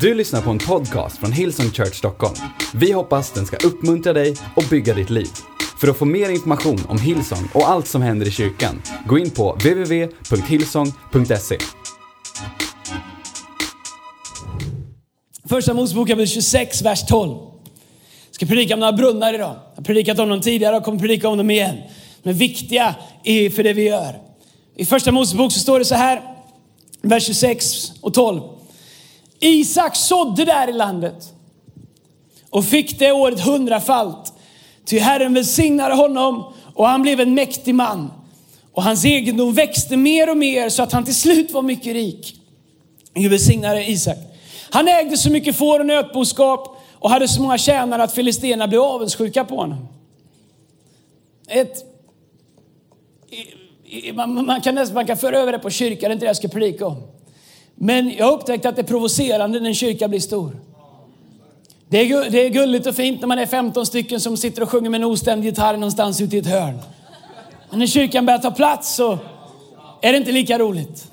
Du lyssnar på en podcast från Hillsong Church Stockholm. Vi hoppas den ska uppmuntra dig och bygga ditt liv. För att få mer information om Hillsong och allt som händer i kyrkan, gå in på www.hillsong.se. Första Mosebok kapitel 26, vers 12. Jag ska predika om några brunnar idag. Jag har predikat om dem tidigare och kommer predika om dem igen. Men viktiga är för det vi gör. I första Mosebok så står det så här, vers 26 och 12. Isak sådde där i landet och fick det året hundrafalt. Ty Herren välsignade honom och han blev en mäktig man. Och hans egendom växte mer och mer så att han till slut var mycket rik. Gud välsignade Isak. Han ägde så mycket får och nötboskap och hade så många tjänare att filisterna blev avundsjuka på honom. Ett, man, man, kan nästan, man kan föra över det på kyrkan, det är inte det jag ska predika om. Men jag upptäckte att det är provocerande när en kyrka blir stor. Det är, det är gulligt och fint när man är 15 stycken som sitter och sjunger med en ostämd gitarr någonstans ute i ett hörn. Men när kyrkan börjar ta plats så är det inte lika roligt.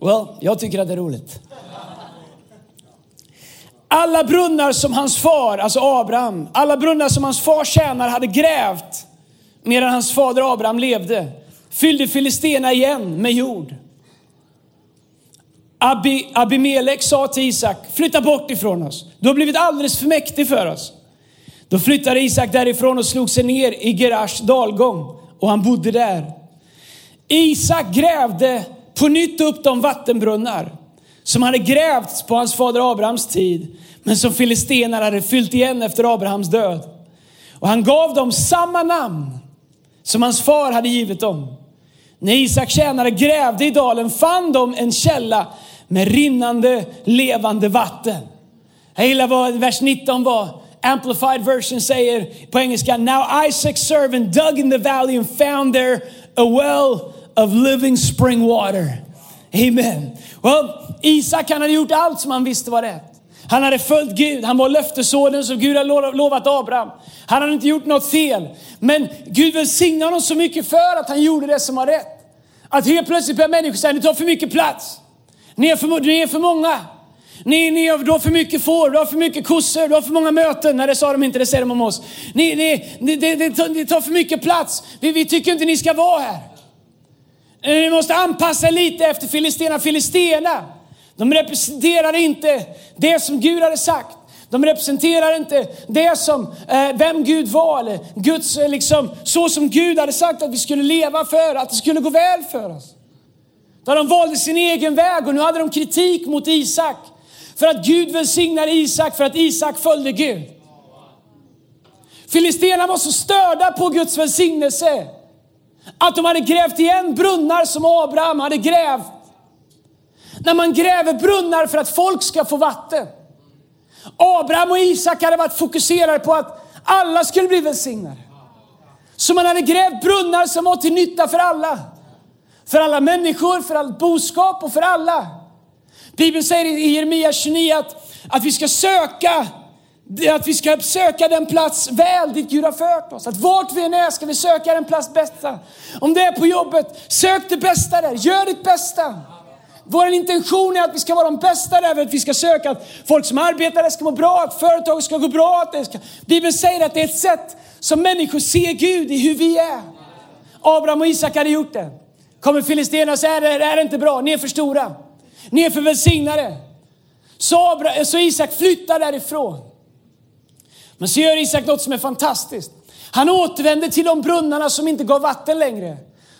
Well, jag tycker att det är roligt. Alla brunnar som hans far, alltså Abraham, alla brunnar som hans far tjänar hade grävt medan hans fader Abraham levde, fyllde Filistena igen med jord. Abi, Abimelech sa till Isak, flytta bort ifrån oss. Du har blivit alldeles för mäktig för oss. Då flyttade Isak därifrån och slog sig ner i Gerars dalgång och han bodde där. Isak grävde på nytt upp de vattenbrunnar som hade grävts på hans fader Abrahams tid, men som filistenerna hade fyllt igen efter Abrahams död. Och han gav dem samma namn som hans far hade givit dem. När Isak tjänare grävde i dalen fann de en källa med rinnande levande vatten. Jag gillar vad vers 19 var. Amplified version säger på engelska, Now Isaac's servant dug in the valley and found there a well of living spring water. Amen. Well, Isak han hade gjort allt som han visste var rätt. Han hade följt Gud, han var löftesorden som Gud hade lovat Abraham. Han hade inte gjort något fel. Men Gud välsignade honom så mycket för att han gjorde det som var rätt. Att helt plötsligt börjar människor säga, du tar för mycket plats. Ni är för, ni är för många. Ni, ni har, du har för mycket får, du har för mycket kossor, du har för många möten. Nej, det sa de inte, det säger de om oss. Ni, ni, ni, det, det, tar- det tar för mycket plats. Vi, vi tycker inte ni ska vara här. Eh, ni måste anpassa er lite efter Filistena. Filistena, de representerar inte det som Gud hade sagt. De representerar inte det som, eh, vem Gud var, eller Guds, eh, liksom, så som Gud hade sagt att vi skulle leva för, att det skulle gå väl för oss. Där de valde sin egen väg och nu hade de kritik mot Isak. För att Gud välsignade Isak, för att Isak följde Gud. Filisterna var så störda på Guds välsignelse att de hade grävt igen brunnar som Abraham hade grävt. När man gräver brunnar för att folk ska få vatten. Abraham och Isak hade varit fokuserade på att alla skulle bli välsignade. Så man hade grävt brunnar som var till nytta för alla. För alla människor, för allt boskap och för alla. Bibeln säger i Jeremia 29 att, att vi ska söka att vi ska söka den plats väl dit Gud har fört oss. Att vart vi än är ska vi söka den plats bästa. Om det är på jobbet, sök det bästa där. Gör ditt bästa. Vår intention är att vi ska vara de bästa där, att vi ska söka att folk som arbetar där ska må bra, att företag ska gå bra. Att det ska... Bibeln säger att det är ett sätt som människor ser Gud i hur vi är. Abraham och Isak hade gjort det. Kommer filisterna och säger, det här är inte bra, ni är för stora. Ni är för välsignade. Så, Abra- så Isak flyttar därifrån. Men så gör Isak något som är fantastiskt. Han återvänder till de brunnarna som inte gav vatten längre.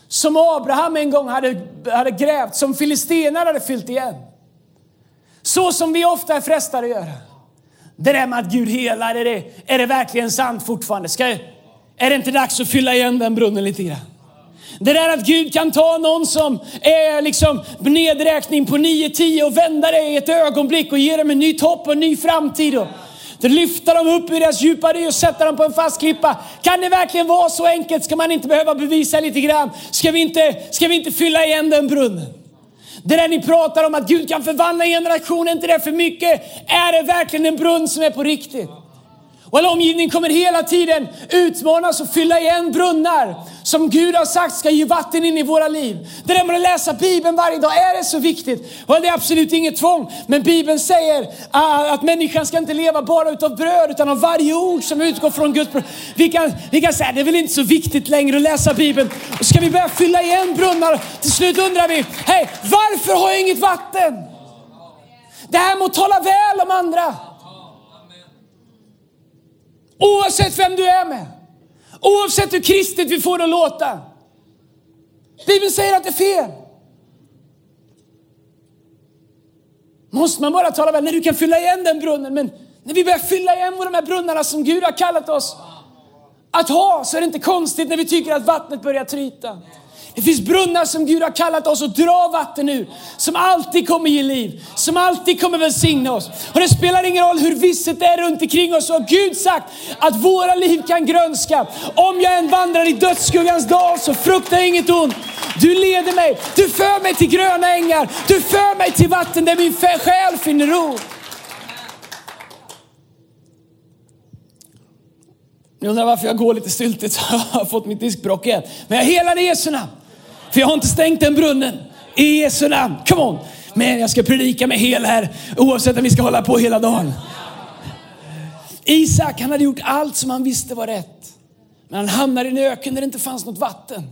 Som Abraham en gång hade, hade grävt, som filistenar hade fyllt igen. Så som vi ofta är frestade att göra. Det där med att Gud helar, är det, är det verkligen sant fortfarande? Ska, är det inte dags att fylla igen den brunnen lite grann? Det där att Gud kan ta någon som är liksom nedräkning på 9-10 och vända det i ett ögonblick och ge dem en nytt hopp och en ny framtid. Och lyfta dem upp ur deras djupa dy och sätta dem på en fast klippa. Kan det verkligen vara så enkelt? Ska man inte behöva bevisa lite grann? Ska vi inte, ska vi inte fylla igen den brunnen? Det där ni pratar om att Gud kan förvandla generationen inte det för mycket? Är det verkligen en brunn som är på riktigt? Och omgivningen kommer hela tiden utmanas och fylla igen brunnar som Gud har sagt ska ge vatten in i våra liv. Det där med att läsa Bibeln varje dag, är det så viktigt? Och det är absolut inget tvång. Men Bibeln säger uh, att människan ska inte leva bara utav bröd utan av varje ord som utgår från Guds bröd. Vi kan, vi kan säga det är väl inte så viktigt längre att läsa Bibeln. Och ska vi börja fylla igen brunnar, till slut undrar vi, hej varför har jag inget vatten? Det här med att tala väl om andra. Oavsett vem du är med. Oavsett hur kristet vi får det att låta. Bibeln säger att det är fel. Måste man bara tala väl? När du kan fylla igen den brunnen. Men när vi börjar fylla igen de här brunnarna som Gud har kallat oss att ha så är det inte konstigt när vi tycker att vattnet börjar tryta. Det finns brunnar som Gud har kallat oss att dra vatten ur, som alltid kommer ge liv, som alltid kommer välsigna oss. Och det spelar ingen roll hur visset är runt omkring oss, så har Gud sagt att våra liv kan grönska. Om jag än vandrar i dödsskuggans dal så fruktar jag inget ont. Du leder mig, du för mig till gröna ängar, du för mig till vatten där min själ finner ro. Ni undrar varför jag går lite styltigt, jag har fått mitt diskbråck igen. Men jag helar i Jesu namn. För jag har inte stängt den brunnen. I Jesu namn. Come on. Men jag ska predika med hel här oavsett om vi ska hålla på hela dagen. Isak han hade gjort allt som han visste var rätt. Men han hamnade i en öken där det inte fanns något vatten.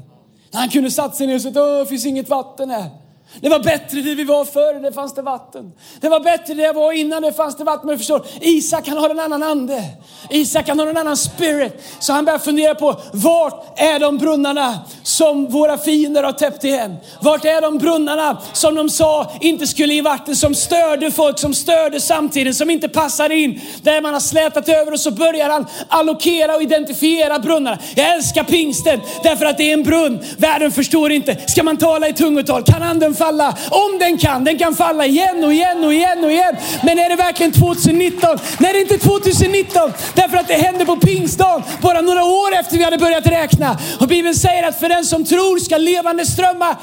Han kunde satt sig ner och sagt, det finns inget vatten här. Det var bättre där vi var förr, det fanns det vatten. Det var bättre där jag var innan, det fanns det vatten. Men du förstår, Isak han har en annan ande. Isak han har en annan spirit. Så han börjar fundera på, vart är de brunnarna som våra fiender har täppt igen? Vart är de brunnarna som de sa inte skulle ge vatten, som störde folk, som störde samtiden, som inte passade in. Där man har slätat över och så börjar han allokera och identifiera brunnarna. Jag älskar pingsten därför att det är en brunn. Världen förstår inte. Ska man tala i tungotal? Kan anden falla? Om den kan, den kan falla igen och igen och igen och igen. Men är det verkligen 2019? Nej, det är inte 2019. Därför att det hände på pingstdagen, bara några år efter vi hade börjat räkna. Och Bibeln säger att för den som tror ska levande strömma,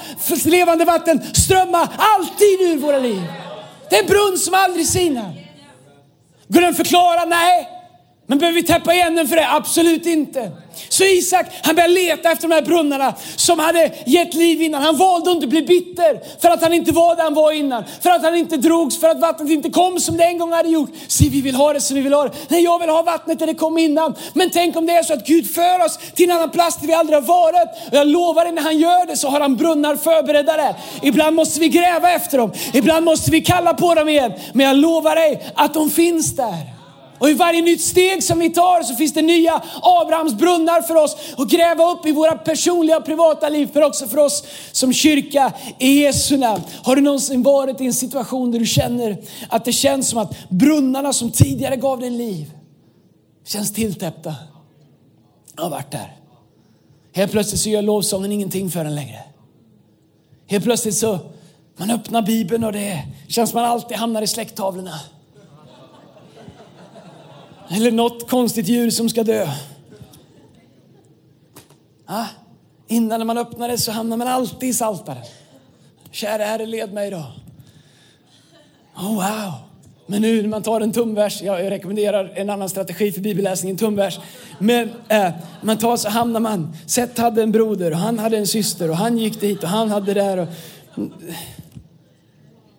levande vatten strömma alltid ur våra liv. Det är en brunn som aldrig sinar. Går den förklara? Nej. Men behöver vi täppa igen den för det? Absolut inte. Så Isak, han började leta efter de här brunnarna som hade gett liv innan. Han valde att inte bli bitter för att han inte var där han var innan. För att han inte drogs, för att vattnet inte kom som det en gång hade gjort. Se, vi vill ha det som vi vill ha det. Nej, jag vill ha vattnet där det kom innan. Men tänk om det är så att Gud för oss till en annan plats där vi aldrig har varit. Och jag lovar dig, när han gör det så har han brunnar förberedda där. Ibland måste vi gräva efter dem. Ibland måste vi kalla på dem igen. Men jag lovar dig att de finns där. Och i varje nytt steg som vi tar så finns det nya Abrahams brunnar för oss att gräva upp i våra personliga och privata liv, men också för oss som kyrka i Jesu namn. Har du någonsin varit i en situation där du känner att det känns som att brunnarna som tidigare gav dig liv känns tilltäppta? Jag har varit där. Helt plötsligt så gör lovsången ingenting för en längre. Helt plötsligt så man öppnar Bibeln och det känns som man alltid hamnar i släkttavlorna. Eller något konstigt djur som ska dö. Ah, innan man öppnar det så hamnar man alltid i saltaren. Kära Herre, led mig idag. Oh, wow. Men nu när man tar en tumvers, ja, jag rekommenderar en annan strategi för bibelläsning, en tumvers. Men eh, man tar så hamnar man, Seth hade en broder och han hade en syster och han gick dit och han hade det där. Och,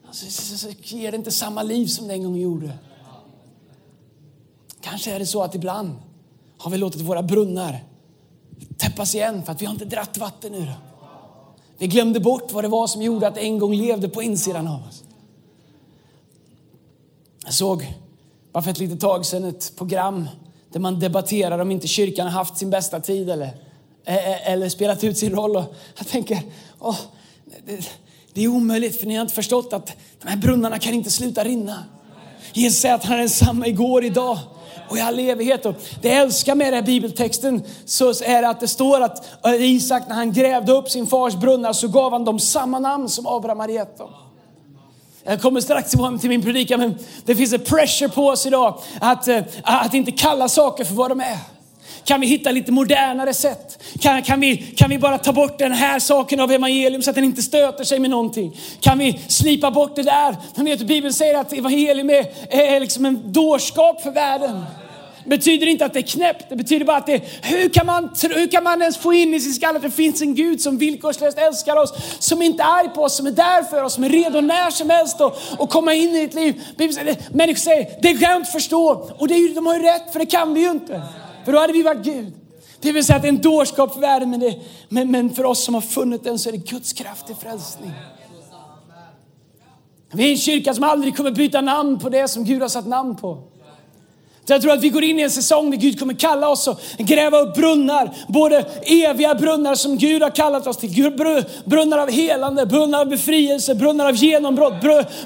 alltså, så, så, så ger det inte samma liv som det en gång gjorde. Kanske är det så att ibland har vi låtit våra brunnar täppas igen för att vi har inte dratt vatten ur dem. Vi glömde bort vad det var som gjorde att det en gång levde på insidan av oss. Jag såg bara för ett litet tag sedan ett program där man debatterar om inte kyrkan har haft sin bästa tid eller, eh, eh, eller spelat ut sin roll. Och jag tänker, åh, det, det är omöjligt för ni har inte förstått att de här brunnarna kan inte sluta rinna. Jesus säger att han är densamma igår, idag och i all evighet. Och det jag älskar med den här bibeltexten så är det att det står att eh, Isak när han grävde upp sin fars brunnar så gav han dem samma namn som Abraham hade gett dem. Jag kommer strax till min predikan men det finns en pressure på oss idag att, eh, att inte kalla saker för vad de är. Kan vi hitta lite modernare sätt? Kan, kan, vi, kan vi bara ta bort den här saken av evangelium så att den inte stöter sig med någonting? Kan vi slipa bort det där? Men vet du, Bibeln säger att evangelium är, är liksom en dårskap för världen. betyder inte att det är knäppt. Det betyder bara att det hur kan man, hur kan man ens få in i sin skalle att det finns en Gud som villkorslöst älskar oss, som inte är arg på oss, som är där för oss, som är redo när som helst att, och komma in i ditt liv. Människor säger, det kan jag inte förstå. Och det är, de har ju rätt, för det kan vi ju inte. För då hade vi varit Gud. Det vill säga att det är en dårskap för världen, men, det, men, men för oss som har funnit den så är det Guds kraft till frälsning. Vi är en kyrka som aldrig kommer byta namn på det som Gud har satt namn på. Så jag tror att vi går in i en säsong där Gud kommer kalla oss att gräva upp brunnar. Både eviga brunnar som Gud har kallat oss till. Brunnar av helande, brunnar av befrielse, brunnar av genombrott,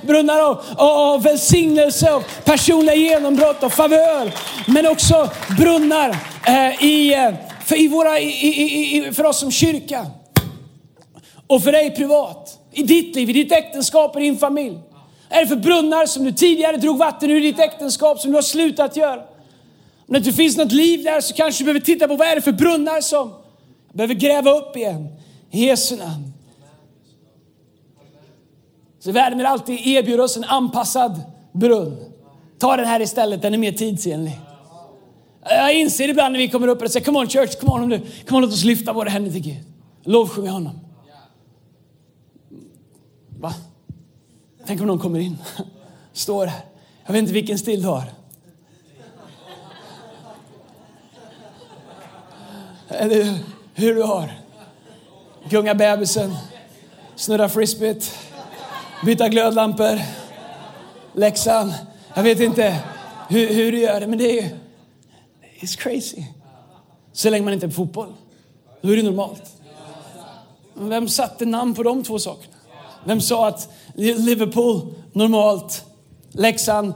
brunnar av, av välsignelse, av personliga genombrott och favör. Men också brunnar eh, i, eh, för, i våra, i, i, för oss som kyrka. Och för dig privat. I ditt liv, i ditt äktenskap, i din familj. Är det för brunnar som du tidigare drog vatten ur ditt äktenskap som du har slutat göra? Om det inte finns något liv där så kanske du behöver titta på vad är det för brunnar som behöver gräva upp igen. I Jesu namn. Så världen vill alltid erbjuda oss en anpassad brunn. Ta den här istället, den är mer tidsenlig. Jag inser ibland när vi kommer upp och säger, come on church, come on, come on låt oss lyfta våra händer till Gud. Lovsjunga honom. Tänk om någon kommer in, står här. Jag vet inte vilken stil du har. Eller hur du har. Gunga bebisen, snurra frisbeet, byta glödlampor, läxan. Jag vet inte hur, hur du gör det, men det är It's crazy. Så länge man inte är på fotboll, då är det normalt. Vem satte namn på de två sakerna? Vem sa att Liverpool, normalt. Leksand,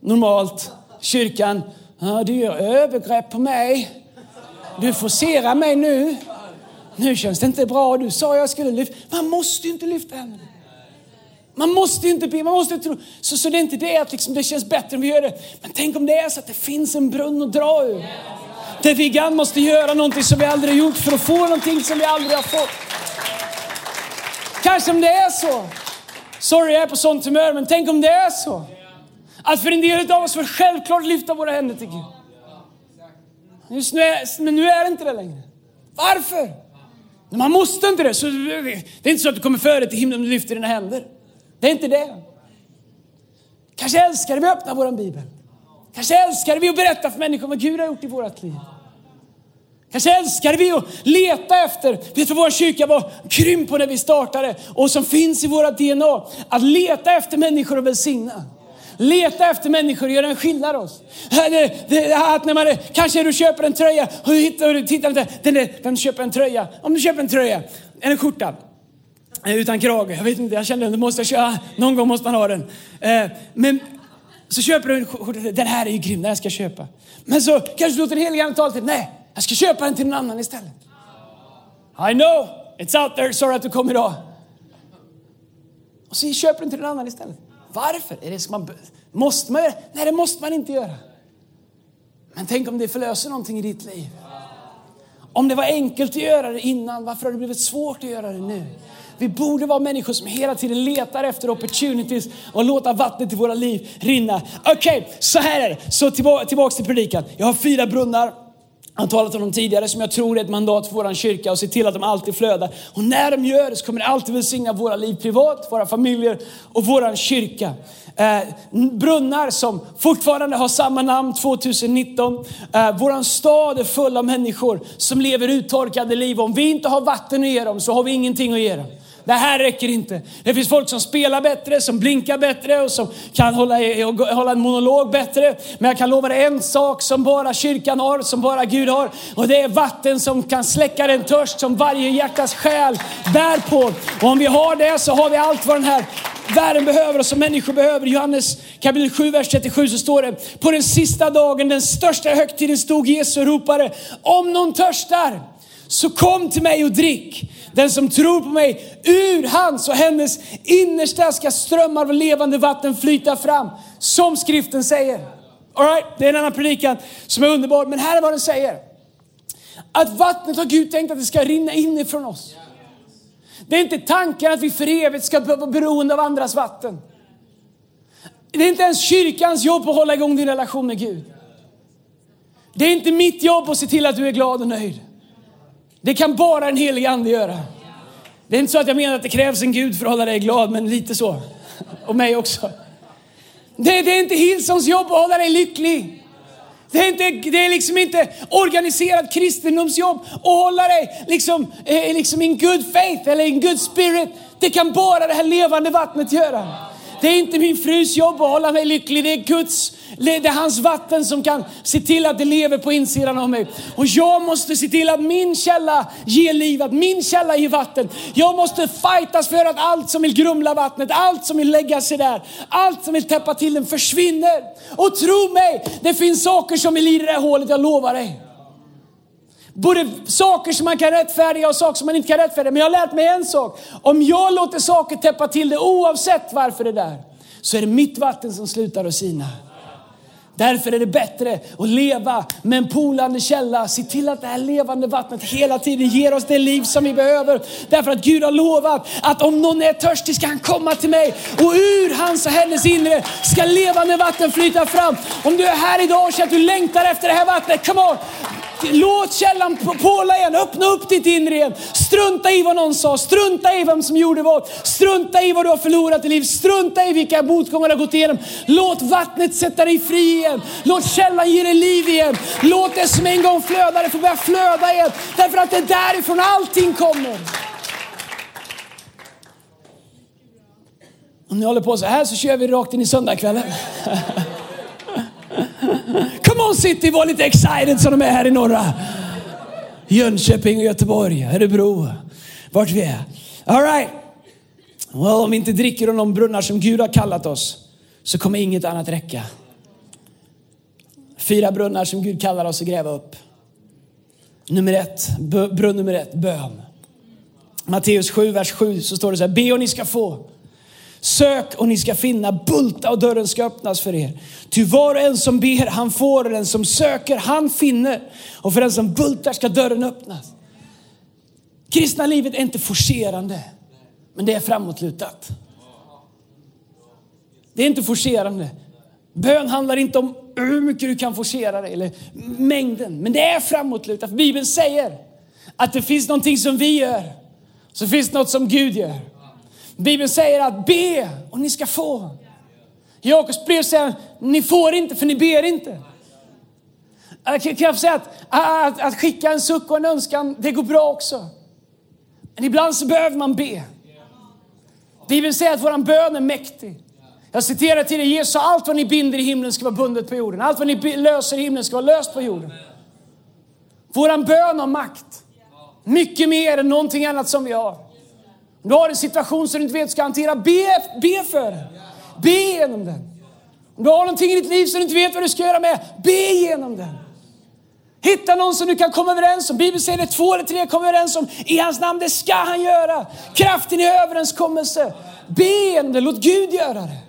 normalt. Kyrkan, ja, du gör övergrepp på mig. Du forcerar mig nu. Nu känns det inte bra. Du sa jag skulle lyfta. Man måste ju inte lyfta händerna. Man måste inte be, man måste tro. Så, så det är inte det att liksom det känns bättre om vi gör det. Men tänk om det är så att det finns en brunn att dra ur. Där vi ibland måste göra någonting som vi aldrig gjort för att få någonting som vi aldrig har fått. Kanske om det är så. Sorry, jag är på sånt humör, men tänk om det är så. Att för en del av oss får självklart lyfta våra händer till Gud. Just nu är, men nu är det inte det längre. Varför? Man måste inte det. Så det är inte så att du kommer före till himlen och lyfter dina händer. Det är inte det. Kanske älskar vi att öppna vår bibel. Kanske älskar vi att berätta för människor vad Gud har gjort i vårt liv. Kanske älskar vi att leta efter, vet du vad vår kyrka var krym på när vi startade och som finns i våra DNA. Att leta efter människor och välsigna. Leta efter människor och göra en skillnad oss. Det, det, att när man, kanske du köper en tröja och du hittar, du tittar inte, den, den köper en tröja. Om du köper en tröja, en skjorta eh, utan krage. Jag vet inte, jag kände att det måste jag köra. Någon gång måste man ha den. Eh, men så köper du en skjorta, den här är ju grym, den här ska jag köpa. Men så kanske du låter heliga tala till nej, jag ska köpa den till någon annan istället. I know, it's out there, sorry att du kom idag. Och så köper den till någon annan istället. Varför? Är det som man, måste man göra Nej, det måste man inte göra. Men tänk om det förlöser någonting i ditt liv. Om det var enkelt att göra det innan, varför har det blivit svårt att göra det nu? Vi borde vara människor som hela tiden letar efter opportunities och låta vattnet i våra liv rinna. Okej, okay, så här är det. Så tillbaka till predikan. Jag har fyra brunnar. Har talat om dem tidigare som jag tror är ett mandat för vår kyrka och se till att de alltid flödar. Och när de gör det så kommer det alltid välsigna våra liv privat, våra familjer och vår kyrka. Eh, brunnar som fortfarande har samma namn 2019. Eh, våran stad är full av människor som lever uttorkade liv. Om vi inte har vatten att ge dem så har vi ingenting att ge dem. Det här räcker inte. Det finns folk som spelar bättre, som blinkar bättre och som kan hålla, hålla en monolog bättre. Men jag kan lova dig en sak som bara kyrkan har, som bara Gud har. Och det är vatten som kan släcka den törst som varje hjärtas själ bär på. Och om vi har det så har vi allt vad den här världen behöver och som människor behöver. Johannes kapitel 7, vers 37 så står det, på den sista dagen, den största högtiden stod Jesus och ropade, om någon törstar, så kom till mig och drick. Den som tror på mig, ur hans och hennes innersta ska strömmar av levande vatten flyta fram. Som skriften säger. All right, det är en annan predikan som är underbar, men här är vad den säger. Att vattnet har Gud tänkt att det ska rinna inifrån oss. Det är inte tanken att vi för evigt ska vara beroende av andras vatten. Det är inte ens kyrkans jobb att hålla igång din relation med Gud. Det är inte mitt jobb att se till att du är glad och nöjd. Det kan bara en helig ande göra. Det är inte så att jag menar att det krävs en Gud för att hålla dig glad, men lite så. Och mig också. Det, det är inte Hillsons jobb att hålla dig lycklig. Det är, inte, det är liksom inte organiserat kristendomsjobb att hålla dig liksom, eh, liksom in good faith eller in good spirit. Det kan bara det här levande vattnet göra. Det är inte min frus jobb att hålla mig lycklig. Det är Guds, det är hans vatten som kan se till att det lever på insidan av mig. Och jag måste se till att min källa ger liv, att min källa ger vatten. Jag måste fightas för att allt som vill grumla vattnet, allt som vill lägga sig där, allt som vill täppa till den försvinner. Och tro mig, det finns saker som vill i det där hålet, jag lovar dig. Både saker som man kan rättfärdiga och saker som man inte kan rättfärdiga. Men jag har lärt mig en sak. Om jag låter saker täppa till det oavsett varför det är där, så är det mitt vatten som slutar att sina. Därför är det bättre att leva med en polande källa. Se till att det här levande vattnet hela tiden ger oss det liv som vi behöver. Därför att Gud har lovat att om någon är törstig ska han komma till mig och ur hans och hennes inre ska levande vatten flyta fram. Om du är här idag och känner att du längtar efter det här vattnet, come on! Låt källan påla igen, öppna upp ditt inre igen. Strunta i vad någon sa, strunta i vem som gjorde vad. Strunta i vad du har förlorat i liv, strunta i vilka motgångar du har gått igenom. Låt vattnet sätta dig fri igen. Låt källan ge dig liv igen. Låt det som en gång flödade få börja flöda igen. Därför att det är därifrån allting kommer. Om ni håller på så här så kör vi rakt in i söndagskvällen. Come on City, var lite excited som de är här i norra. Jönköping, och Göteborg, Örebro, vart vi är. All right. Well, om vi inte dricker ur de brunnar som Gud har kallat oss så kommer inget annat räcka. Fyra brunnar som Gud kallar oss att gräva upp. Nummer ett, brunn nummer ett, bön. Matteus 7, vers 7 så står det så här, be och ni ska få. Sök och ni ska finna, bulta och dörren ska öppnas för er. Ty var och en som ber, han får, och den som söker, han finner. Och för den som bultar ska dörren öppnas. Kristna livet är inte forcerande, men det är framåtlutat. Det är inte forcerande. Bön handlar inte om hur mycket du kan forcera dig eller mängden, men det är framåtlutat. Bibeln säger att det finns någonting som vi gör, så finns det något som Gud gör. Bibeln säger att be och ni ska få. Jakobs brev säger ni får inte för ni ber inte. Jag säga att, att, att skicka en suck och en önskan, det går bra också. Men ibland så behöver man be. Bibeln säger att våran bön är mäktig. Jag citerar till dig, Jesus allt vad ni binder i himlen ska vara bundet på jorden. Allt vad ni löser i himlen ska vara löst på jorden. Våran bön har makt. Mycket mer än någonting annat som vi har. Om du har en situation som du inte vet hur du ska hantera, be, be för den. Be igenom den. Om du har någonting i ditt liv som du inte vet vad du ska göra med, be igenom den. Hitta någon som du kan komma överens om. Bibeln säger det två eller tre kommer överens om. I hans namn, det ska han göra. Kraften i överenskommelse. Be igenom det, låt Gud göra det.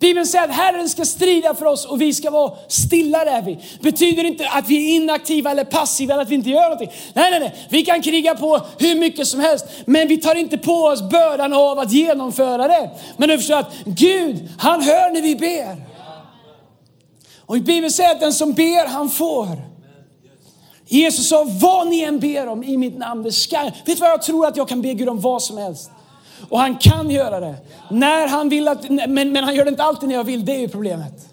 Bibeln säger att Herren ska strida för oss och vi ska vara stilla där vi. Betyder inte att vi är inaktiva eller passiva eller att vi inte gör någonting. Nej, nej, nej. Vi kan kriga på hur mycket som helst, men vi tar inte på oss bördan av att genomföra det. Men du förstår att Gud, han hör när vi ber. Och Bibeln säger att den som ber, han får. Jesus sa, vad ni än ber om i mitt namn, det ska Vet du vad jag tror att jag kan be Gud om vad som helst? Och han kan göra det. När han vill att, men, men han gör det inte alltid när jag vill, det är ju problemet.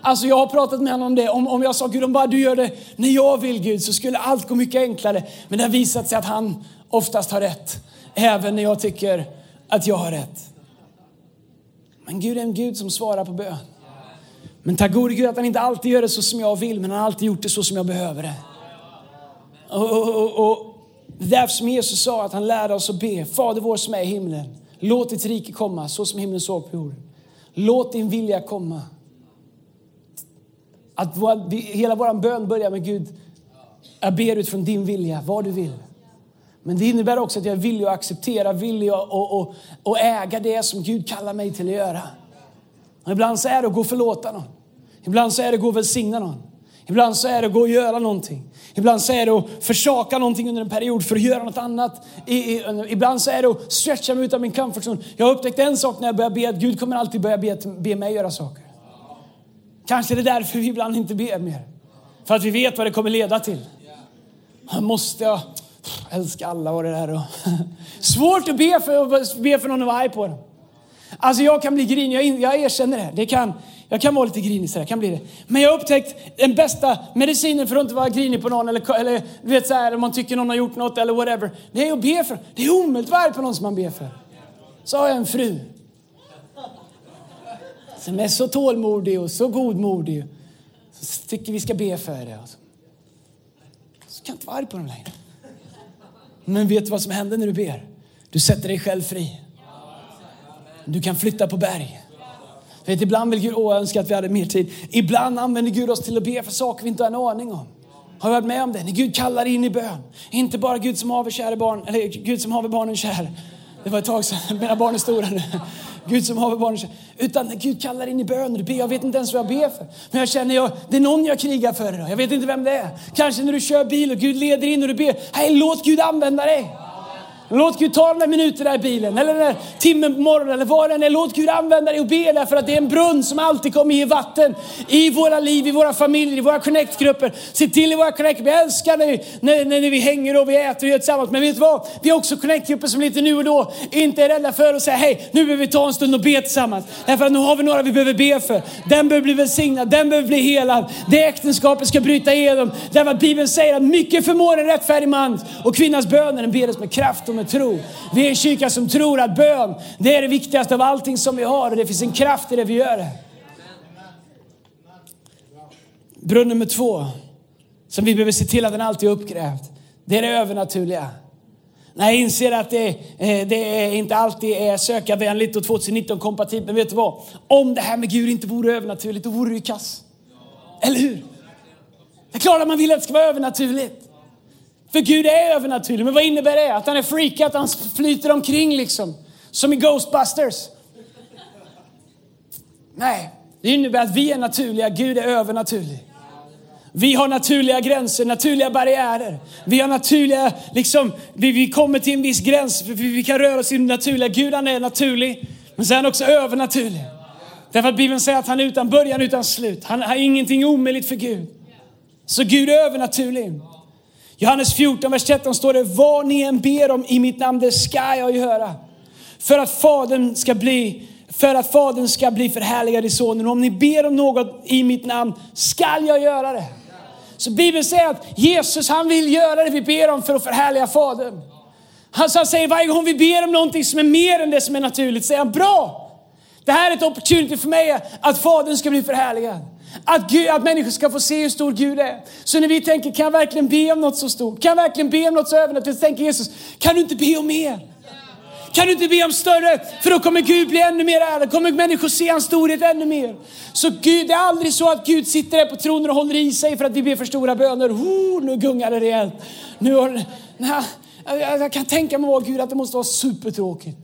Alltså jag har pratat med honom om det. Om, om jag sa Gud, om bara du gör det när jag vill Gud så skulle allt gå mycket enklare. Men det har visat sig att han oftast har rätt. Även när jag tycker att jag har rätt. Men Gud är en Gud som svarar på bön. Men tack gode Gud att han inte alltid gör det så som jag vill, men han har alltid gjort det så som jag behöver det. Och, och, och, och det är därför som Jesus sa att han lärde oss att be. Fader vår som är i himlen. Låt ditt rike komma så som himlen såg på jorden. Låt din vilja komma. Att vår, hela vår bön börjar med Gud. Jag ber utifrån din vilja, vad du vill. Men det innebär också att jag är villig att acceptera, villig att och, och, och äga det som Gud kallar mig till att göra. Och ibland så är det att gå och förlåta någon. Ibland så är det att gå och välsigna någon. Ibland så är det att gå och göra någonting. Ibland så är det att försaka någonting under en period för att göra något annat. Ibland så är det att stretcha mig utanför min comfort zone. Jag har upptäckt en sak när jag börjar be, att Gud kommer alltid börja be, be mig göra saker. Kanske är det därför vi ibland inte ber mer. För att vi vet vad det kommer leda till. Måste, jag älskar alla och det där. Och Svårt att be för, be för någon att vara arg på dem. Alltså jag kan bli grinig, jag, jag erkänner det. det kan, jag kan vara lite grinig sådär, kan bli det. Men jag har upptäckt den bästa medicinen för att inte vara grinig på någon eller, eller du vet så här, om man tycker någon har gjort något eller whatever. Det är att be för. Det är omöjligt att vara arg på någon som man ber för. Så har jag en fru. Som är så tålmodig och så godmodig. Så tycker vi ska be för det. Alltså. Så kan jag inte vara arg på dem längre. Men vet du vad som händer när du ber? Du sätter dig själv fri. Du kan flytta på berg. Vet, ibland vill Gud, åh jag önskar att vi hade mer tid. Ibland använder Gud oss till att be för saker vi inte har en aning om. Har du varit med om det? När Gud kallar in i bön. Inte bara Gud som haver kära barn, eller Gud som haver barnen kär. Det var ett tag sedan, mina barn är stora nu. Gud som haver barnen kär. Utan när Gud kallar in i bön och du ber, jag vet inte ens vad jag ber för. Men jag känner, jag, det är någon jag krigar för idag. Jag vet inte vem det är. Kanske när du kör bil och Gud leder in och du ber, hej låt Gud använda dig. Låt Gud ta de där minuterna i bilen eller den där timmen på morgonen eller vad det än är. Låt Gud använda dig och be därför att det är en brunn som alltid kommer ge vatten i våra liv, i våra familjer, i våra connectgrupper. Se till i våra connectgrupper, Vi älskar när vi, när, när vi hänger och vi äter och gör tillsammans. Men vet du vad? Vi har också connectgrupper som lite nu och då inte är rädda för att säga hej, nu behöver vi ta en stund och be tillsammans. Därför att nu har vi några vi behöver be för. Den behöver bli välsignad, den behöver bli helad. Det äktenskapet ska bryta igenom. Därför att Bibeln säger att mycket förmår en rättfärdig man och kvinnans böner den bedes med kraft och med tro. Vi är en kyrka som tror att bön, det är det viktigaste av allting som vi har och det finns en kraft i det vi gör. Brunn nummer två, som vi behöver se till att den alltid är uppgrävd, det är det övernaturliga. När jag inser att det, eh, det inte alltid är sökarvänligt och 2019 kompatibelt. Men vet du vad? Om det här med Gud inte vore övernaturligt, då vore det ju kass. Eller hur? Det är klart att man vill att det ska vara övernaturligt. För Gud är övernaturlig. Men vad innebär det? Att han är freakad, att han flyter omkring liksom. Som i Ghostbusters. Nej, det innebär att vi är naturliga, Gud är övernaturlig. Vi har naturliga gränser, naturliga barriärer. Vi har naturliga, liksom, vi, vi kommer till en viss gräns, vi, vi kan röra oss i det naturliga. Gud han är naturlig, men sen är han också övernaturlig. Därför att Bibeln säger att han är utan början, utan slut. Han har ingenting omöjligt för Gud. Så Gud är övernaturlig. Johannes 14, vers 13 står det, vad ni än ber om i mitt namn, det ska jag göra. För att Fadern ska bli för att Fadern ska bli förhärligad i Sonen. Och om ni ber om något i mitt namn skall jag göra det. Så Bibeln säger att Jesus han vill göra det vi ber om för att förhärliga Fadern. Han säger varje gång vi ber om någonting som är mer än det som är naturligt, säger han bra. Det här är ett opportunity för mig att Fadern ska bli förhärligad. Att, Gud, att människor ska få se hur stor Gud är. Så när vi tänker, kan jag verkligen be om något så stort? Kan jag verkligen be om något så övernaturligt? Så tänker Jesus, kan du inte be om mer? Kan du inte be om större? För då kommer Gud bli ännu mer ärad. kommer människor se hans storhet ännu mer. Så Gud, det är aldrig så att Gud sitter där på tronen och håller i sig för att vi ber för stora böner. Oh, nu gungar det rejält. Nu har, nej, jag kan tänka mig, Gud, att det måste vara supertråkigt.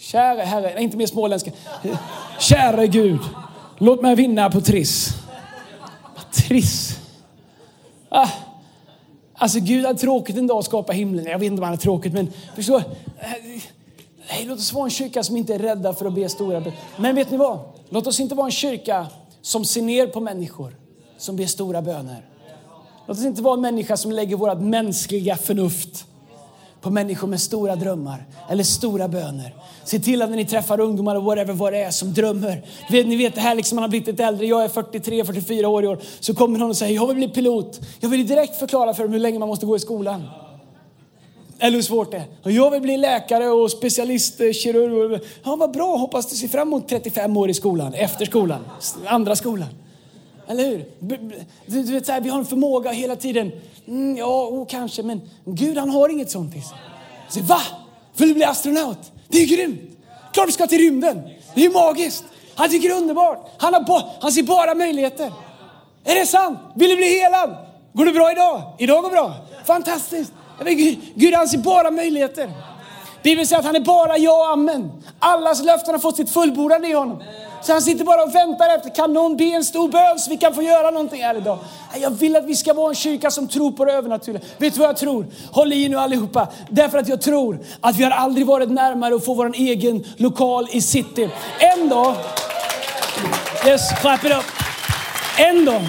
Käre Herre, inte mer småländska. Käre Gud. Låt mig vinna på Triss. Triss. Ah. Alltså Gud hade tråkigt en dag att skapa himlen. Jag vet inte om han hade tråkigt men förstå. Nej, eh, låt oss vara en kyrka som inte är rädda för att be stora böner. Men vet ni vad? Låt oss inte vara en kyrka som ser ner på människor som ber stora böner. Låt oss inte vara en människa som lägger vårt mänskliga förnuft på människor med stora drömmar eller stora böner. Se till att när ni träffar ungdomar och whatever vad det är som drömmer. Vet, ni vet det här liksom man har blivit lite äldre. Jag är 43, 44 år i år. Så kommer någon och säger jag vill bli pilot. Jag vill direkt förklara för dem hur länge man måste gå i skolan. Eller hur svårt det är. Och jag vill bli läkare och specialistkirurg. Ja, vad bra. Hoppas du ser fram emot 35 år i skolan, efter skolan, andra skolan. Eller hur? Du, du vet, så här, vi har en förmåga hela tiden. Mm, ja, oh, kanske, men Gud han har inget sånt i sig. Så, Va? Vill du bli astronaut? Det är grymt! Klart du ska till rymden. Det är magiskt. Han tycker det är underbart. Han, har han ser bara möjligheter. Är det sant? Vill du bli helad? Går det bra idag? Idag går bra. Fantastiskt. Gud, Gud han ser bara möjligheter. Bibeln säger att han är bara ja och amen. Allas löften har fått sitt fullbordande i honom. Så han sitter bara och väntar efter, kan någon be en stor bön så vi kan få göra någonting här idag? Jag vill att vi ska vara en kyrka som tror på det övernaturliga. Vet du vad jag tror? Håll i nu allihopa. Därför att jag tror att vi har aldrig varit närmare att få vår egen lokal i city. En dag, yes, clap it up. En dag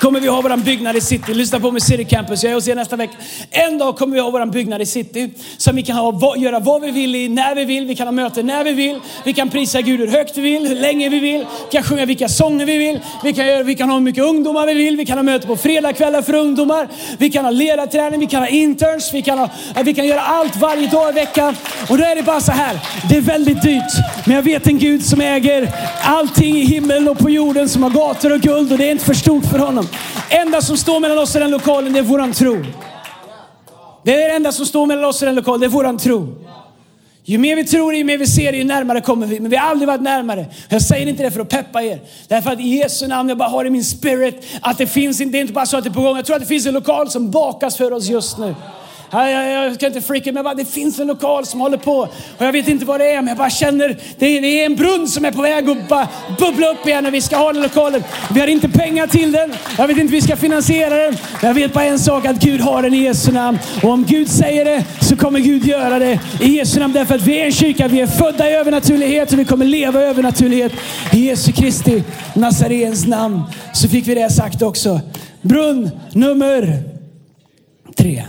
kommer vi ha våran byggnad i city. Lyssna på mig City Campus, jag är hos er nästa vecka. En dag kommer vi ha våran byggnad i city. Som vi kan ha, göra vad vi vill i, när vi vill. Vi kan ha möten när vi vill. Vi kan prisa Gud hur högt vi vill, hur länge vi vill. Vi kan sjunga vilka sånger vi vill. Vi kan, göra, vi kan ha hur mycket ungdomar vi vill. Vi kan ha möten på fredagskvällar för ungdomar. Vi kan ha ledarträning, vi kan ha interns. Vi kan, ha, vi kan göra allt varje dag i veckan. Och då är det bara så här. Det är väldigt dyrt. Men jag vet en Gud som äger allting i himlen och på jorden. Som har gator och guld och det är inte för stort för honom. Enda som står mellan oss och den lokalen, det är våran tro. Det är det enda som står mellan oss och den lokalen, det är våran tro. Ju mer vi tror, ju mer vi ser, ju närmare kommer vi. Men vi har aldrig varit närmare. Jag säger inte det för att peppa er. Därför att i Jesu namn, jag bara har i min spirit att det finns, det är inte bara så att det är på gång. Jag tror att det finns en lokal som bakas för oss just nu. Jag, jag ska inte freaka men bara, det finns en lokal som håller på. Och jag vet inte vad det är, men jag bara känner det är, det är en brunn som är på väg att bara bubbla upp igen och vi ska ha den lokalen. Vi har inte pengar till den. Jag vet inte hur vi ska finansiera den. Men jag vet bara en sak, att Gud har den i Jesu namn. Och om Gud säger det så kommer Gud göra det i Jesu namn. Därför att vi är en kyrka, vi är födda i övernaturlighet och vi kommer leva i övernaturlighet. I Jesu Kristi Nazarens namn så fick vi det sagt också. Brunn nummer tre.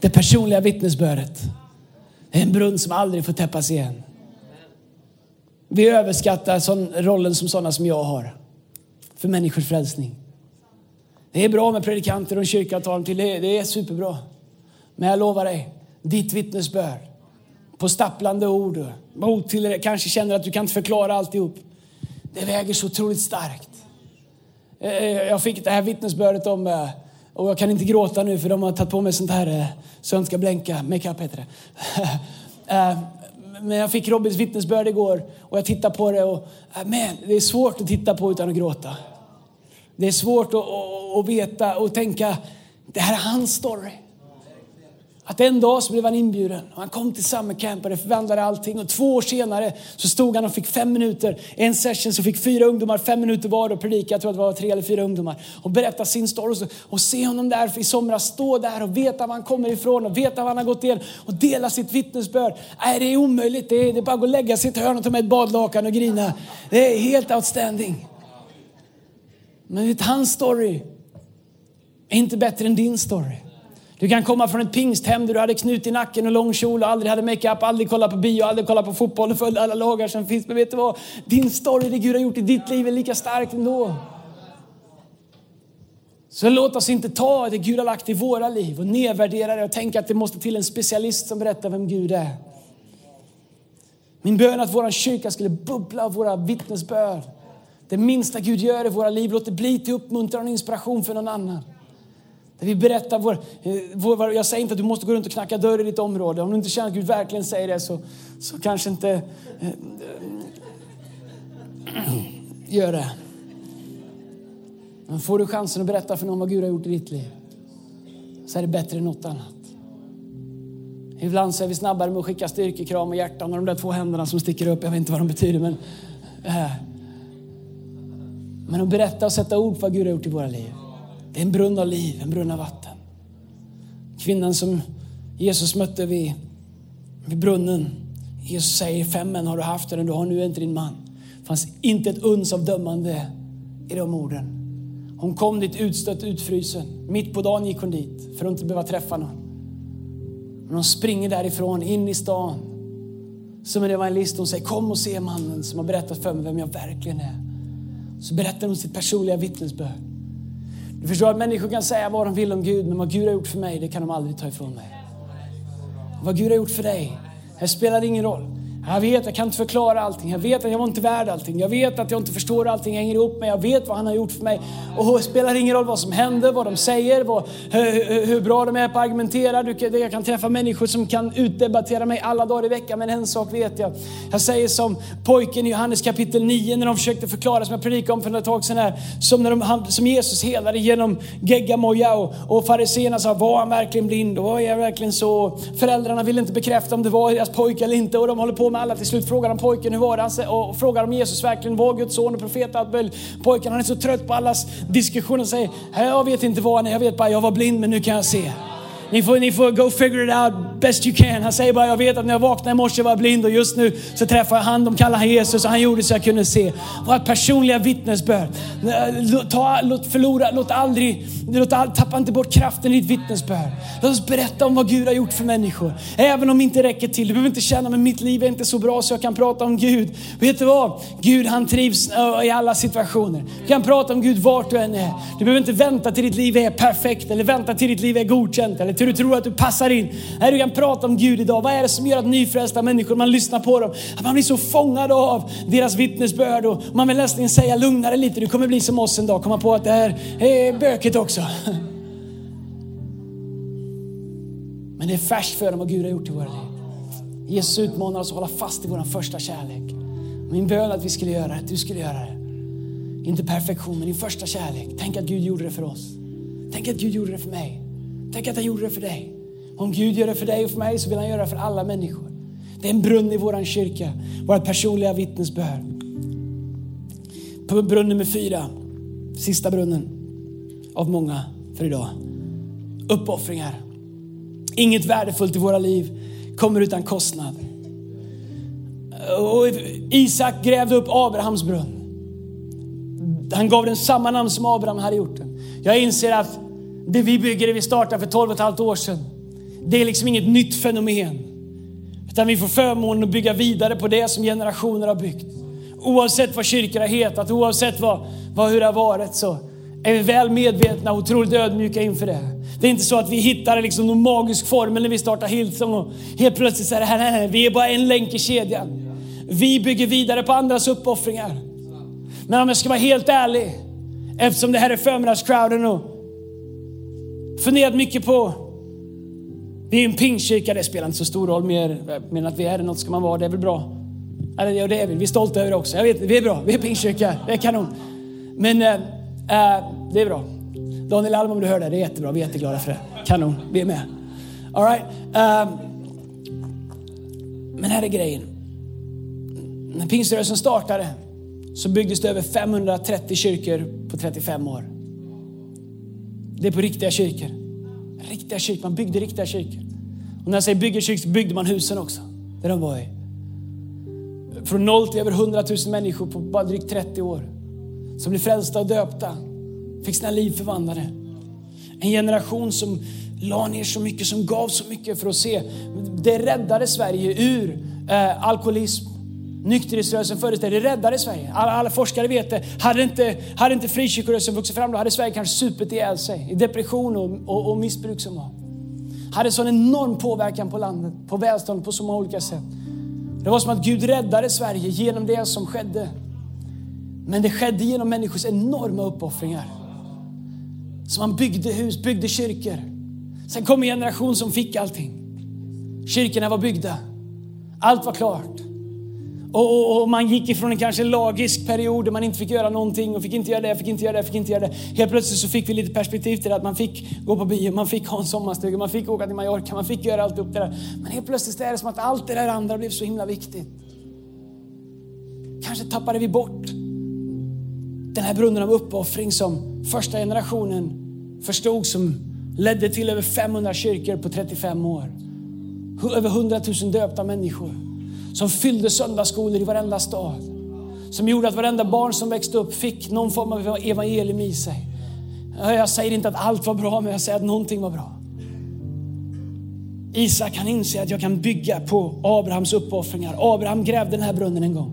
Det personliga vittnesbördet är en brunn som aldrig får täppas igen. Vi överskattar sån, rollen som sådana som jag har för människors frälsning. Det är bra med predikanter och en kyrka att ta dem till. Det är superbra. Men jag lovar dig, ditt vittnesbörd på stapplande ord kanske känner att du kan inte förklara alltihop. Det väger så otroligt starkt. Eh, eh, jag fick det här vittnesbördet om eh, och jag kan inte gråta nu för de har tagit på mig sånt här eh, ska blänka. Makeup heter det. Eh, men jag fick Robins vittnesbörd igår och jag tittade på det och eh, man, det är svårt att titta på utan att gråta. Det är svårt att, att, att veta och tänka, det här är hans story. Att en dag så blev han inbjuden och han kom till Summer Camp och det förvandlade allting. Och två år senare så stod han och fick fem minuter. En session så fick fyra ungdomar fem minuter var och predika. Jag tror att det var tre eller fyra ungdomar. Och berätta sin story. Och, och se honom där i somras stå där och veta var han kommer ifrån och veta vad han har gått igenom. Och dela sitt vittnesbörd. Nej, det är omöjligt. Det är, det är bara att gå och lägga sig i ett hörn och ta med ett badlakan och grina. Det är helt outstanding. Men vet, hans story är inte bättre än din story. Du kan komma från ett pingsthem där du hade knut i nacken och lång kjol och aldrig hade makeup, aldrig kollat på bio, aldrig kollat på fotboll och följde alla lagar som finns. Men vet du vad? Din story, det Gud har gjort i ditt liv är lika starkt ändå. Så låt oss inte ta det Gud har lagt i våra liv och nedvärdera det och tänka att det måste till en specialist som berättar vem Gud är. Min bön är att vår kyrka skulle bubbla av våra vittnesbörd. Det minsta Gud gör i våra liv, låt det bli till uppmuntran och inspiration för någon annan. Där vi berättar eh, vår, vår, jag säger inte att du måste gå runt och knacka dörr i ditt område. Om du inte känner att Gud verkligen säger det så, så kanske inte äh, gör det. Men får du chansen att berätta för någon vad Gud har gjort i ditt liv så är det bättre än något annat. Ibland så är vi snabbare med att skicka styrkekram och hjärtan och de där två händerna som sticker upp. Jag vet inte vad de betyder men... Äh. Men att berätta och sätta ord på vad Gud har gjort i våra liv. Det är en brunn av liv, en brunn av vatten. Kvinnan som Jesus mötte vid, vid brunnen. Jesus säger, fem män har du haft och du har nu inte din man. Det fanns inte ett uns av dömande i de orden. Hon kom dit utstött, utfrysen. Mitt på dagen gick hon dit för att inte behöva träffa någon. Men hon springer därifrån in i stan som en evangelist. Hon säger kom och se mannen som har berättat för mig vem jag verkligen är. Så berättar hon sitt personliga vittnesbörd. Du förstår att människor kan säga vad de vill om Gud, men vad Gud har gjort för mig, det kan de aldrig ta ifrån mig. Vad Gud har gjort för dig, det spelar ingen roll. Jag vet, jag kan inte förklara allting. Jag vet att jag var inte värd allting. Jag vet att jag inte förstår allting hänger ihop med, jag vet vad han har gjort för mig. Och det spelar ingen roll vad som händer, vad de säger, vad, hur, hur, bra de är på att argumentera. Du, jag kan träffa människor som kan utdebattera mig alla dagar i veckan, men en sak vet jag. Jag säger som pojken i Johannes kapitel 9 när de försökte förklara, som jag predikade om för ett tag sedan här, som, när de, som Jesus helade genom geggamoja och, och fariséerna sa, var han verkligen blind? Och var jag verkligen så? Föräldrarna ville inte bekräfta om det var deras pojke eller inte och de håller på med alla till slut frågar de pojken hur var det och frågar om Jesus verkligen var Guds son och profet. Pojken han är så trött på allas diskussioner och säger, jag vet inte vad han är, jag vet bara jag var blind men nu kan jag se. Ni får, ni får go figure it out best you can. Han säger bara, jag vet att när jag vaknade i morse var jag blind och just nu så träffar jag han, de kallar han Jesus och han gjorde så jag kunde se. Vårt personliga vittnesbörd. Ta, låt förlora, låt aldrig, låt all, tappa inte bort kraften i ditt vittnesbörd. Låt oss berätta om vad Gud har gjort för människor. Även om det inte räcker till. Du behöver inte känna, men mitt liv är inte så bra så jag kan prata om Gud. Vet du vad? Gud han trivs eh, i alla situationer. Du kan prata om Gud vart du än är. Du behöver inte vänta till ditt liv är perfekt eller vänta till ditt liv är godkänt eller till du tror att du passar in. Nej, du kan prata om Gud idag. Vad är det som gör att nyfrälsta människor, man lyssnar på dem, att man blir så fångad av deras vittnesbörd och man vill nästan säga lugna dig lite, du kommer bli som oss en dag, komma på att det här är bökigt också. Men det är färskt för dem vad Gud har gjort i våra liv. Jesus utmanar oss att hålla fast i vår första kärlek. Min bön är att vi skulle göra det, att du skulle göra det. Inte perfektion, men din första kärlek. Tänk att Gud gjorde det för oss. Tänk att Gud gjorde det för mig. Tänk att han gjorde det för dig. Om Gud gör det för dig och för mig så vill han göra det för alla människor. Det är en brunn i vår kyrka, vårt personliga vittnesbörd. På brunn nummer fyra, sista brunnen av många för idag. Uppoffringar. Inget värdefullt i våra liv kommer utan kostnad. Och Isak grävde upp Abrahams brunn. Han gav den samma namn som Abraham hade gjort den. Jag inser att det vi bygger, det vi startade för 12 och ett halvt år sedan, det är liksom inget nytt fenomen. Utan vi får förmånen att bygga vidare på det som generationer har byggt. Oavsett vad kyrkor har hetat, oavsett vad, vad, hur det har varit så är vi väl medvetna och otroligt ödmjuka inför det. Det är inte så att vi hittar liksom någon magisk formel när vi startar Hillsong och helt plötsligt säger här, nej, nej, vi är bara en länk i kedjan. Vi bygger vidare på andras uppoffringar. Men om jag ska vara helt ärlig, eftersom det här är förmiddagscrowden och funderat mycket på, vi är en pingkyrka, det spelar inte så stor roll mer, men att vi är det, något ska man vara, det är väl bra. Ja, det är vi, vi är stolta över det också. Jag vet, vi är bra, vi är pingkyrka, det är kanon. Men äh, det är bra. Daniel Alm om du hör det, det är jättebra, vi är jätteglada för det. Kanon, vi är med. All right. Äh, men här är grejen. När pingströrelsen startade så byggdes det över 530 kyrkor på 35 år. Det är på riktiga kyrkor. Riktiga kyrkor, man byggde riktiga kyrkor. Och när jag säger bygger kyrkor så byggde man husen också, där de var i. Från noll till över 100 000 människor på bara drygt 30 år. Som blev frälsta och döpta, fick sina liv förvandlade. En generation som la ner så mycket, som gav så mycket för att se. Det räddade Sverige ur eh, alkoholism, Nykterhetsrörelsen föreställde det räddade Sverige. Alla, alla, forskare vet det. Hade inte, hade inte frikyrkorörelsen vuxit fram då hade Sverige kanske supit ihjäl sig i depression och, och, och missbruk som var. Hade sån enorm påverkan på landet, på välstånd på så många olika sätt. Det var som att Gud räddade Sverige genom det som skedde. Men det skedde genom människors enorma uppoffringar. Så man byggde hus, byggde kyrkor. Sen kom en generation som fick allting. Kyrkorna var byggda. Allt var klart. Och, och, och, man gick ifrån en kanske lagisk period där man inte fick göra någonting och fick inte göra det, fick inte göra det, fick inte göra det. Helt plötsligt så fick vi lite perspektiv till det att man fick gå på bio, man fick ha en sommarstuga, man fick åka till Mallorca, man fick göra allt upp det där. Men helt plötsligt är det som att allt det där andra blev så himla viktigt. Kanske tappade vi bort den här brunnen av uppoffring som första generationen förstod som ledde till över 500 kyrkor på 35 år. Över 100 000 döpta människor som fyllde söndagsskolor i varenda stad. Som gjorde att varenda barn som växte upp fick någon form av evangelium i sig. Jag säger inte att allt var bra, men jag säger att någonting var bra. Isak kan inse att jag kan bygga på Abrahams uppoffringar. Abraham grävde den här brunnen en gång.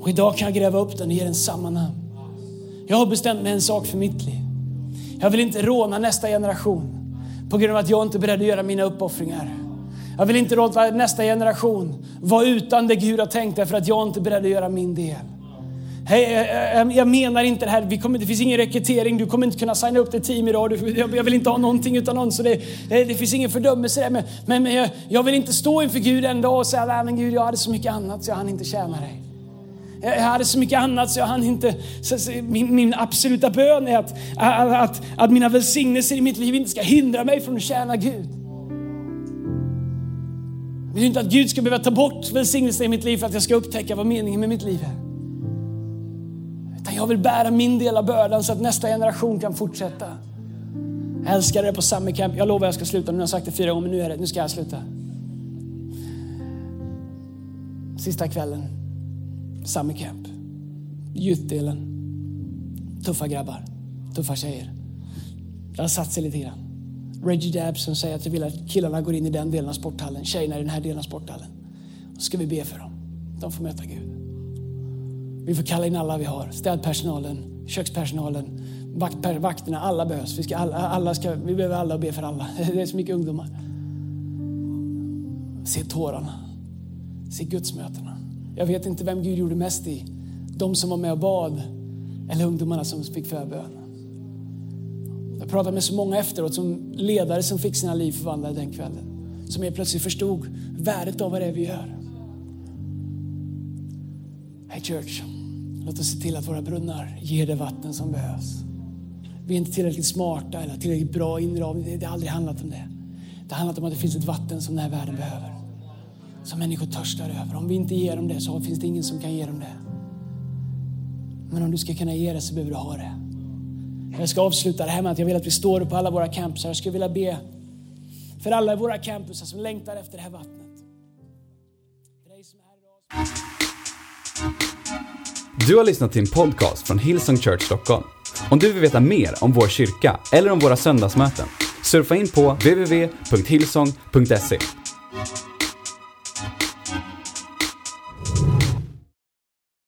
Och idag kan jag gräva upp den och ge den samma namn. Jag har bestämt mig en sak för mitt liv. Jag vill inte råna nästa generation på grund av att jag inte är beredd att göra mina uppoffringar. Jag vill inte låta nästa generation vara utan det Gud har tänkt därför att jag inte är beredd att göra min del. Hey, eh, eh, eh, jag menar inte det här, vi kommer, det finns ingen rekrytering, du kommer inte kunna signa upp till team idag. Jag vill inte ha någonting utan någon, så det, det finns ingen fördömelse där. Men, men, men jag, jag, vill inte stå inför Gud en dag och säga, nej men Gud jag hade så mycket annat så jag hann inte tjäna dig. Jag hade så mycket annat så jag hann inte. min, min absoluta bön är att, att, att, att mina välsignelser i mitt liv inte ska hindra mig från att tjäna Gud. Jag vill inte att Gud ska behöva ta bort välsignelsen i mitt liv för att jag ska upptäcka vad meningen med mitt liv är. Utan jag vill bära min del av bördan så att nästa generation kan fortsätta. Jag älskade det på Summer Camp. Jag lovar jag ska sluta. Nu har jag sagt det fyra gånger, men nu, är det, nu ska jag sluta. Sista kvällen, Summer Camp. Youth-delen. Tuffa grabbar, tuffa tjejer. Det har satt sig lite grann. Reggie Dabson säger att jag vill att killarna går in i den delen av sporthallen, tjejerna i den här delen av sporthallen. Då så ska vi be för dem. De får möta Gud. Vi får kalla in alla vi har. Städpersonalen, kökspersonalen, vakt, vakterna. Alla behövs. Vi, ska, alla, alla ska, vi behöver alla och be för alla. Det är så mycket ungdomar. Se tårarna. Se gudsmötena. Jag vet inte vem Gud gjorde mest i. De som var med och bad eller ungdomarna som fick förbön. Jag pratade med så många efteråt som ledare som fick sina liv förvandlade den kvällen. Som helt plötsligt förstod värdet av vad det är vi gör. Hey church, låt oss se till att våra brunnar ger det vatten som behövs. Vi är inte tillräckligt smarta eller tillräckligt bra inramning. Det har aldrig handlat om det. Det har handlat om att det finns ett vatten som den här världen behöver. Som människor törstar över. Om vi inte ger dem det så finns det ingen som kan ge dem det. Men om du ska kunna ge det så behöver du ha det. Jag ska avsluta det här med att jag vill att vi står upp på alla våra campusar. Jag skulle vilja be för alla i våra campusar som längtar efter det här vattnet. Du har lyssnat till en podcast från Hillsong Church Stockholm. Om du vill veta mer om vår kyrka eller om våra söndagsmöten, surfa in på www.hillsong.se.